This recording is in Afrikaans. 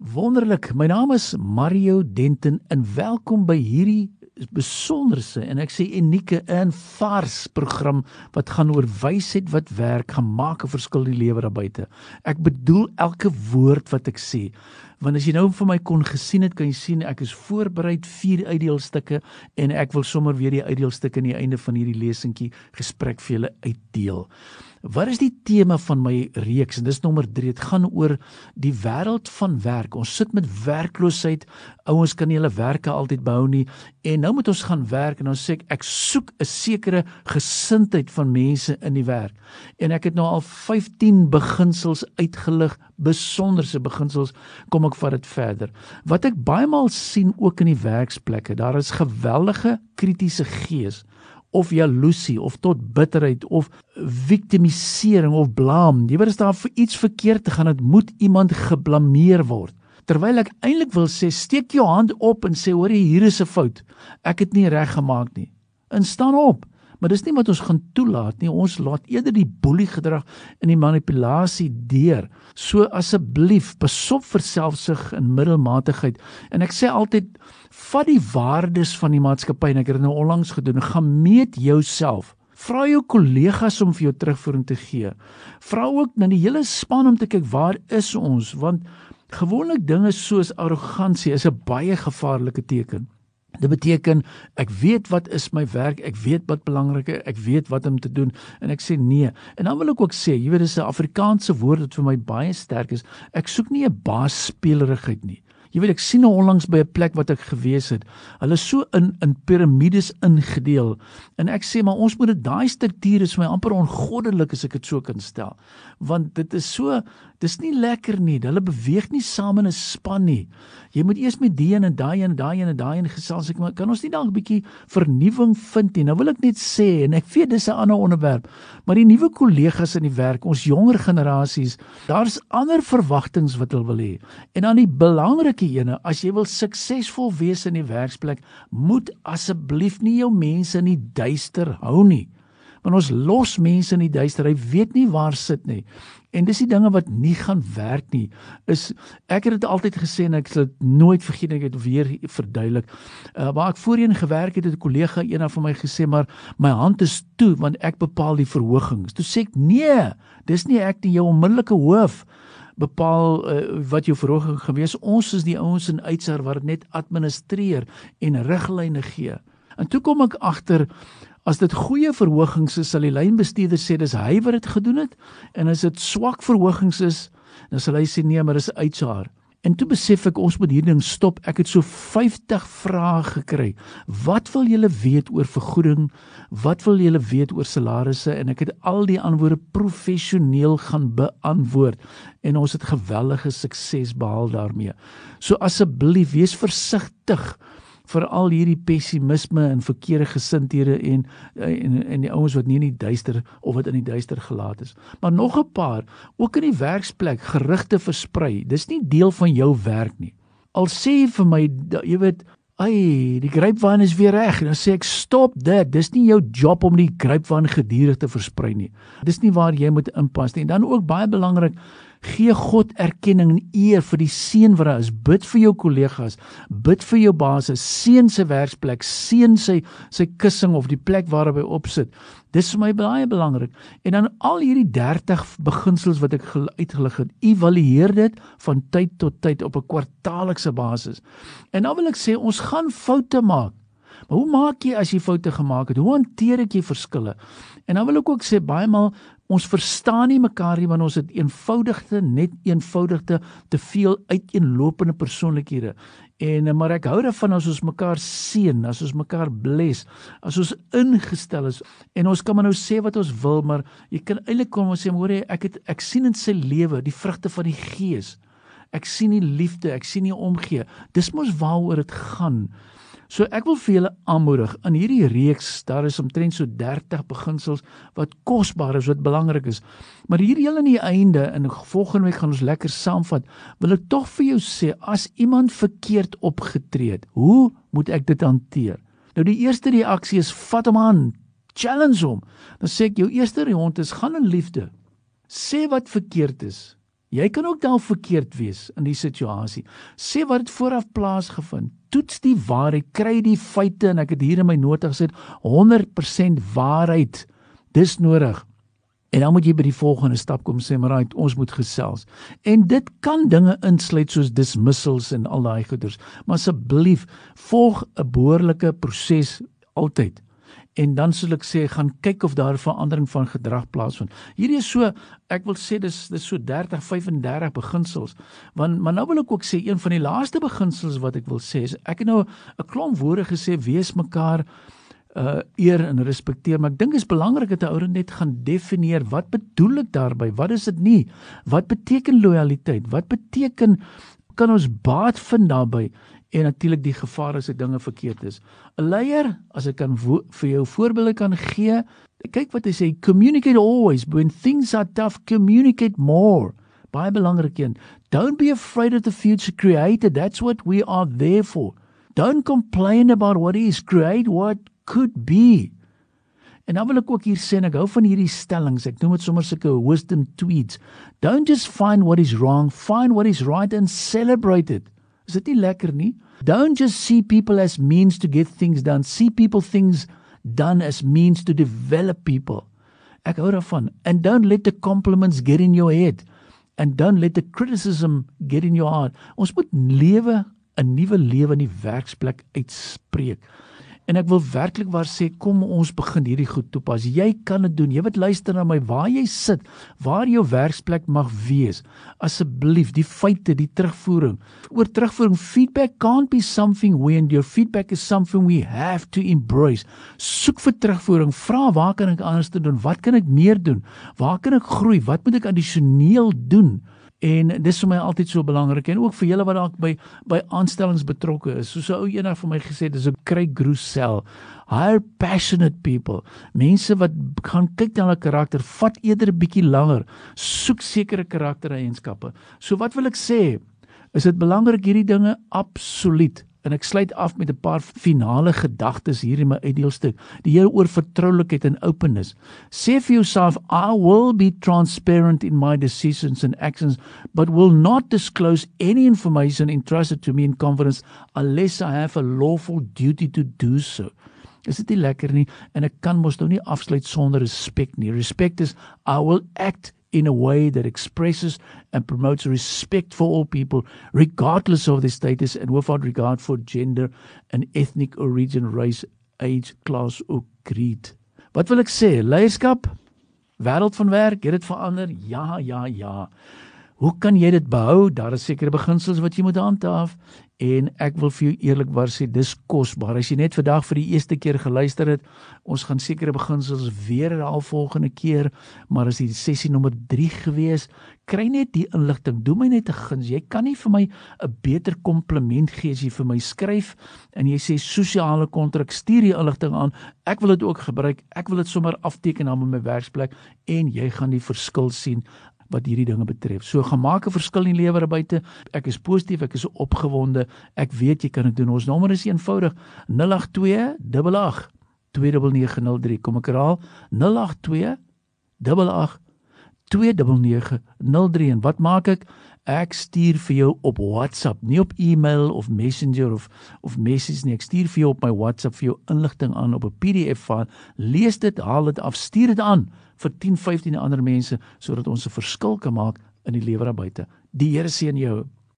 Wonderlik. My naam is Mario Denton en welkom by hierdie besonderse en ek sê unieke en vars program wat gaan oor wysheid wat werk, gemaak 'n verskil in die lewe daar buite. Ek bedoel elke woord wat ek sê. Want as jy nou vir my kon gesien het, kan jy sien ek is voorberei vier uitdeelstukke en ek wil sommer weer die uitdeelstukke aan die einde van hierdie lesentjie gesprek vir julle uitdeel. Wat is die tema van my reeks? En dis nommer 3. Dit gaan oor die wêreld van werk. Ons sit met werkloosheid. Ouens kan nie hulle werke altyd behou nie. En nou moet ons gaan werk en ons sê ek, ek soek 'n sekere gesindheid van mense in die werk. En ek het nou al 15 beginsels uitgelig, besonderse beginsels. Kom ek vat dit verder. Wat ek baie maal sien ook in die werksplekke, daar is geweldige kritiese gees of jaloesie of tot bitterheid of victimisering of blame. Jy weet as daar vir iets verkeerd te gaan, dit moet iemand geblameer word. Terwyl ek eintlik wil sê steek jou hand op en sê hoor hier is 'n fout. Ek het nie reg gemaak nie. En staan op. Maar dis nie wat ons gaan toelaat nie. Ons laat eerder die boelie gedrag en die manipulasie deur. So asseblief, besop vir selfsug en middelmatigheid. En ek sê altyd vat die waardes van die maatskappy en ek het dit nou onlangs gedoen. Gaan meet jouself. Vra jou kollegas om vir jou terugvoering te gee. Vra ook na die hele span om te kyk waar is ons want gewoonlik dinge soos arrogansie is 'n baie gevaarlike teken. Dit beteken ek weet wat is my werk, ek weet wat belangrik is, ek weet wat om te doen en ek sê nee. En dan wil ek ook sê, jy weet dis 'n Afrikaanse woord wat vir my baie sterk is. Ek soek nie 'n baasspelerigheid nie. Jy weet ek sien nou onlangs by 'n plek wat ek gewees het. Hulle so in in piramides ingedeel. En ek sê maar ons moet dit daai struktuur is vir my amper ongoddelik as ek dit so kan stel. Want dit is so dis nie lekker nie. Hulle beweeg nie saam in 'n span nie. Jy moet eers met die en daai en daai en daai en gesels ek maar kan ons nie dalk 'n bietjie vernuwing vind nie. Nou wil ek net sê en ek weet dis 'n ander onderwerp, maar die nuwe kollegas in die werk, ons jonger generasies, daar's ander verwagtinge wat hulle wil hê. En dan die belangrike ene, as jy wil suksesvol wees in die werksplek, moet asseblief nie jou mense in die duister hou nie. Want ons los mense in die duister, hy weet nie waar sit nie. En dis die dinge wat nie gaan werk nie. Is ek het dit altyd gesê en ek sal dit nooit vergeet ek het weer verduidelik. Uh waar ek voorheen gewerk het, het 'n kollega eendag vir my gesê, "Maar my hand is toe want ek bepaal die verhogings." Toe sê ek, "Nee, dis nie ek nie, jou onmiddellike hoof." bepaal uh, wat jou verhoging gewees. Ons is die ouens in uitsar wat net administreer en riglyne gee. En toe kom ek agter as dit goeie verhogings is, sal die lynbestuurder sê dis hy wat dit gedoen het en as dit swak verhogings is, dan sal hy sê nee, maar dis uitsaar. En toe besef ek ons moet hierdie ding stop. Ek het so 50 vrae gekry. Wat wil julle weet oor vergoeding? Wat wil julle weet oor salarisse? En ek het al die antwoorde professioneel gaan beantwoord en ons het geweldige sukses behaal daarmee. So asseblief wees versigtig vir al hierdie pessimisme en verkeerde gesindhede en en en die ouens wat nie in die duister of wat in die duister gelaat is. Maar nog 'n paar, ook in die werksplek gerugte versprei. Dis nie deel van jou werk nie. Al sê vir my, jy weet, ai, die grypwaan is weer reg. Dan sê ek, stop dit. Dis nie jou job om die grypwaan gedurig te versprei nie. Dis nie waar jy moet inpas nie. En dan ook baie belangrik Gee God erkenning en eer vir die seën wat daar is. Bid vir jou kollegas, bid vir jou baas, seën sy werksplek, seën sy sy kussing of die plek waar hy opsit. Dis vir my baie belangrik. En dan al hierdie 30 beginsels wat ek uitgelig het, evalueer dit van tyd tot tyd op 'n kwartaallikse basis. En dan wil ek sê ons gaan foute maak. Maar hoe maak jy as jy foute gemaak het? Hoe hanteer ek jy verskille? En dan wil ek ook sê baie maal ons verstaan nie mekaar nie want ons het eenvoudigte net eenvoudigte te veel uiteenlopende persoonlikhede. En maar ek hou daarvan as ons mekaar seën as ons mekaar bless as ons ingestel is. En ons kan maar nou sê wat ons wil maar jy kan eintlik kom ons sê hoor jy ek het ek sien in sy lewe die vrugte van die gees. Ek sien die liefde ek sien die omgee. Dis mos waaroor dit gaan So ek wil vir julle aanmoedig in hierdie reeks, daar is omtrent so 30 beginsels wat kosbaar is, wat belangrik is. Maar hier heel aan die einde en volgende week gaan ons lekker saamvat, wil ek tog vir jou sê as iemand verkeerd opgetree het, hoe moet ek dit hanteer? Nou die eerste reaksie is vat hom aan, challenge hom. Dan sê ek jou eerste rond is gaan in liefde. Sê wat verkeerd is. Jy kan ook dalk verkeerd wees in die situasie. Sê wat het vooraf plaasgevind. Toets die waarheid, kry die feite en ek het hier in my nota gesê 100% waarheid. Dis nodig. En dan moet jy by die volgende stap kom sê maar right, ons moet gesels. En dit kan dinge insluit soos dismissals en al daai goeders. Maar asseblief volg 'n behoorlike proses altyd en dan sal ek sê gaan kyk of daar 'n verandering van gedrag plaasvind. Hierdie is so ek wil sê dis dis so 30 35 beginsels. Want maar nou wil ek ook sê een van die laaste beginsels wat ek wil sê is ek het nou 'n klomp woorde gesê wees mekaar uh eer en respekteer maar ek dink dit is belangrik dat 'n ou net gaan definieer wat bedoel ek daarmee wat is dit nie wat beteken lojaliteit wat beteken kan ons baat vind daarbey en natuurlik die gevaar as ek dinge verkeerd is. 'n Leier, as ek kan vir jou voorbeelde kan gee, kyk wat hy sê, communicate always when things are tough, communicate more. Baie belangrik een. Don't be afraid of the future created. That's what we are there for. Don't complain about what is, create what could be. En dan wil ek ook hier sê en ek hou van hierdie stellings. Ek noem dit sommer sulke wisdom tweets. Don't just find what is wrong, find what is right and celebrate it. Is dit nie lekker nie? Don't just see people as means to get things done. See people things done as means to develop people. Ek hou daarvan. And don't let the compliments get in your head. And don't let the criticism get in your heart. Ons moet lewe 'n nuwe lewe in die werksplek uitspreek. En ek wil werklik waar sê kom ons begin hierdie goed toepas. Jy kan dit doen. Jy wat luister na my waar jy sit, waar jou werksplek mag wees. Asseblief, die feite, die terugvoering. Oor terugvoering, feedback can't be something we and your feedback is something we have to embrace. Soek vir terugvoering. Vra waar kan ek anders doen? Wat kan ek meer doen? Waar kan ek groei? Wat moet ek addisioneel doen? En dis vir my altyd so belangrik en ook vir julle wat dalk by by aanstellings betrokke is. Soos 'n ou eendag vir my gesê het, dis 'n Craig Groesel. Hire passionate people. Mense wat gaan kyk na hulle karakter, vat eerder 'n bietjie langer, soek sekere karaktereienskappe. So wat wil ek sê? Is dit belangrik hierdie dinge absoluut En ek sluit af met 'n paar finale gedagtes hier in my uitdeelstuk. Die Here oor vertroulikheid en openness. Sê vir jouself, I will be transparent in my decisions and actions, but will not disclose any information entrusted to me in confidence unless I have a lawful duty to do so. Is dit nie lekker nie? En ek kan mos nou nie afsluit sonder respek nie. Respect is I will act in a way that expresses and promotes respect for all people, regardless of their status and without regard for gender and ethnic origin, race, age, class or creed. Wat wil ek sê? Leierskap, wêreld van werk, het dit verander? Ja, ja, ja. Hoe kan jy dit behou? Daar is sekere beginsels wat jy moet handhaaf en ek wil vir jou eerlikwaar sê dis kosbaar. As jy net vandag vir die eerste keer geluister het, ons gaan sekere beginsels weer herhaal volgende keer, maar as die sessie nommer 3 gewees, kry net die inligting. Doen my net 'n guns. Jy kan nie vir my 'n beter kompliment gee as jy vir my skryf en jy sê sosiale kontrak, stuur die inligting aan. Ek wil dit ook gebruik. Ek wil dit sommer afteken aan my werksplek en jy gaan die verskil sien wat hierdie dinge betref. So gemaak 'n verskil in die lewe buite. Ek is positief, ek is opgewonde. Ek weet jy kan dit doen. Ons nommer is eenvoudig: 082 88 29903. Kom ek herhaal: 082 88 29903. En wat maak ek? Ek stuur vir jou op WhatsApp, nie op e-mail of Messenger of of messages nie. Ek stuur vir jou op my WhatsApp vir jou inligting aan op 'n PDF van. Lees dit, haal dit af, stuur dit aan vir 10, 15 ander mense sodat ons 'n verskil kan maak in die lewe daar buite. Die Here seën jou.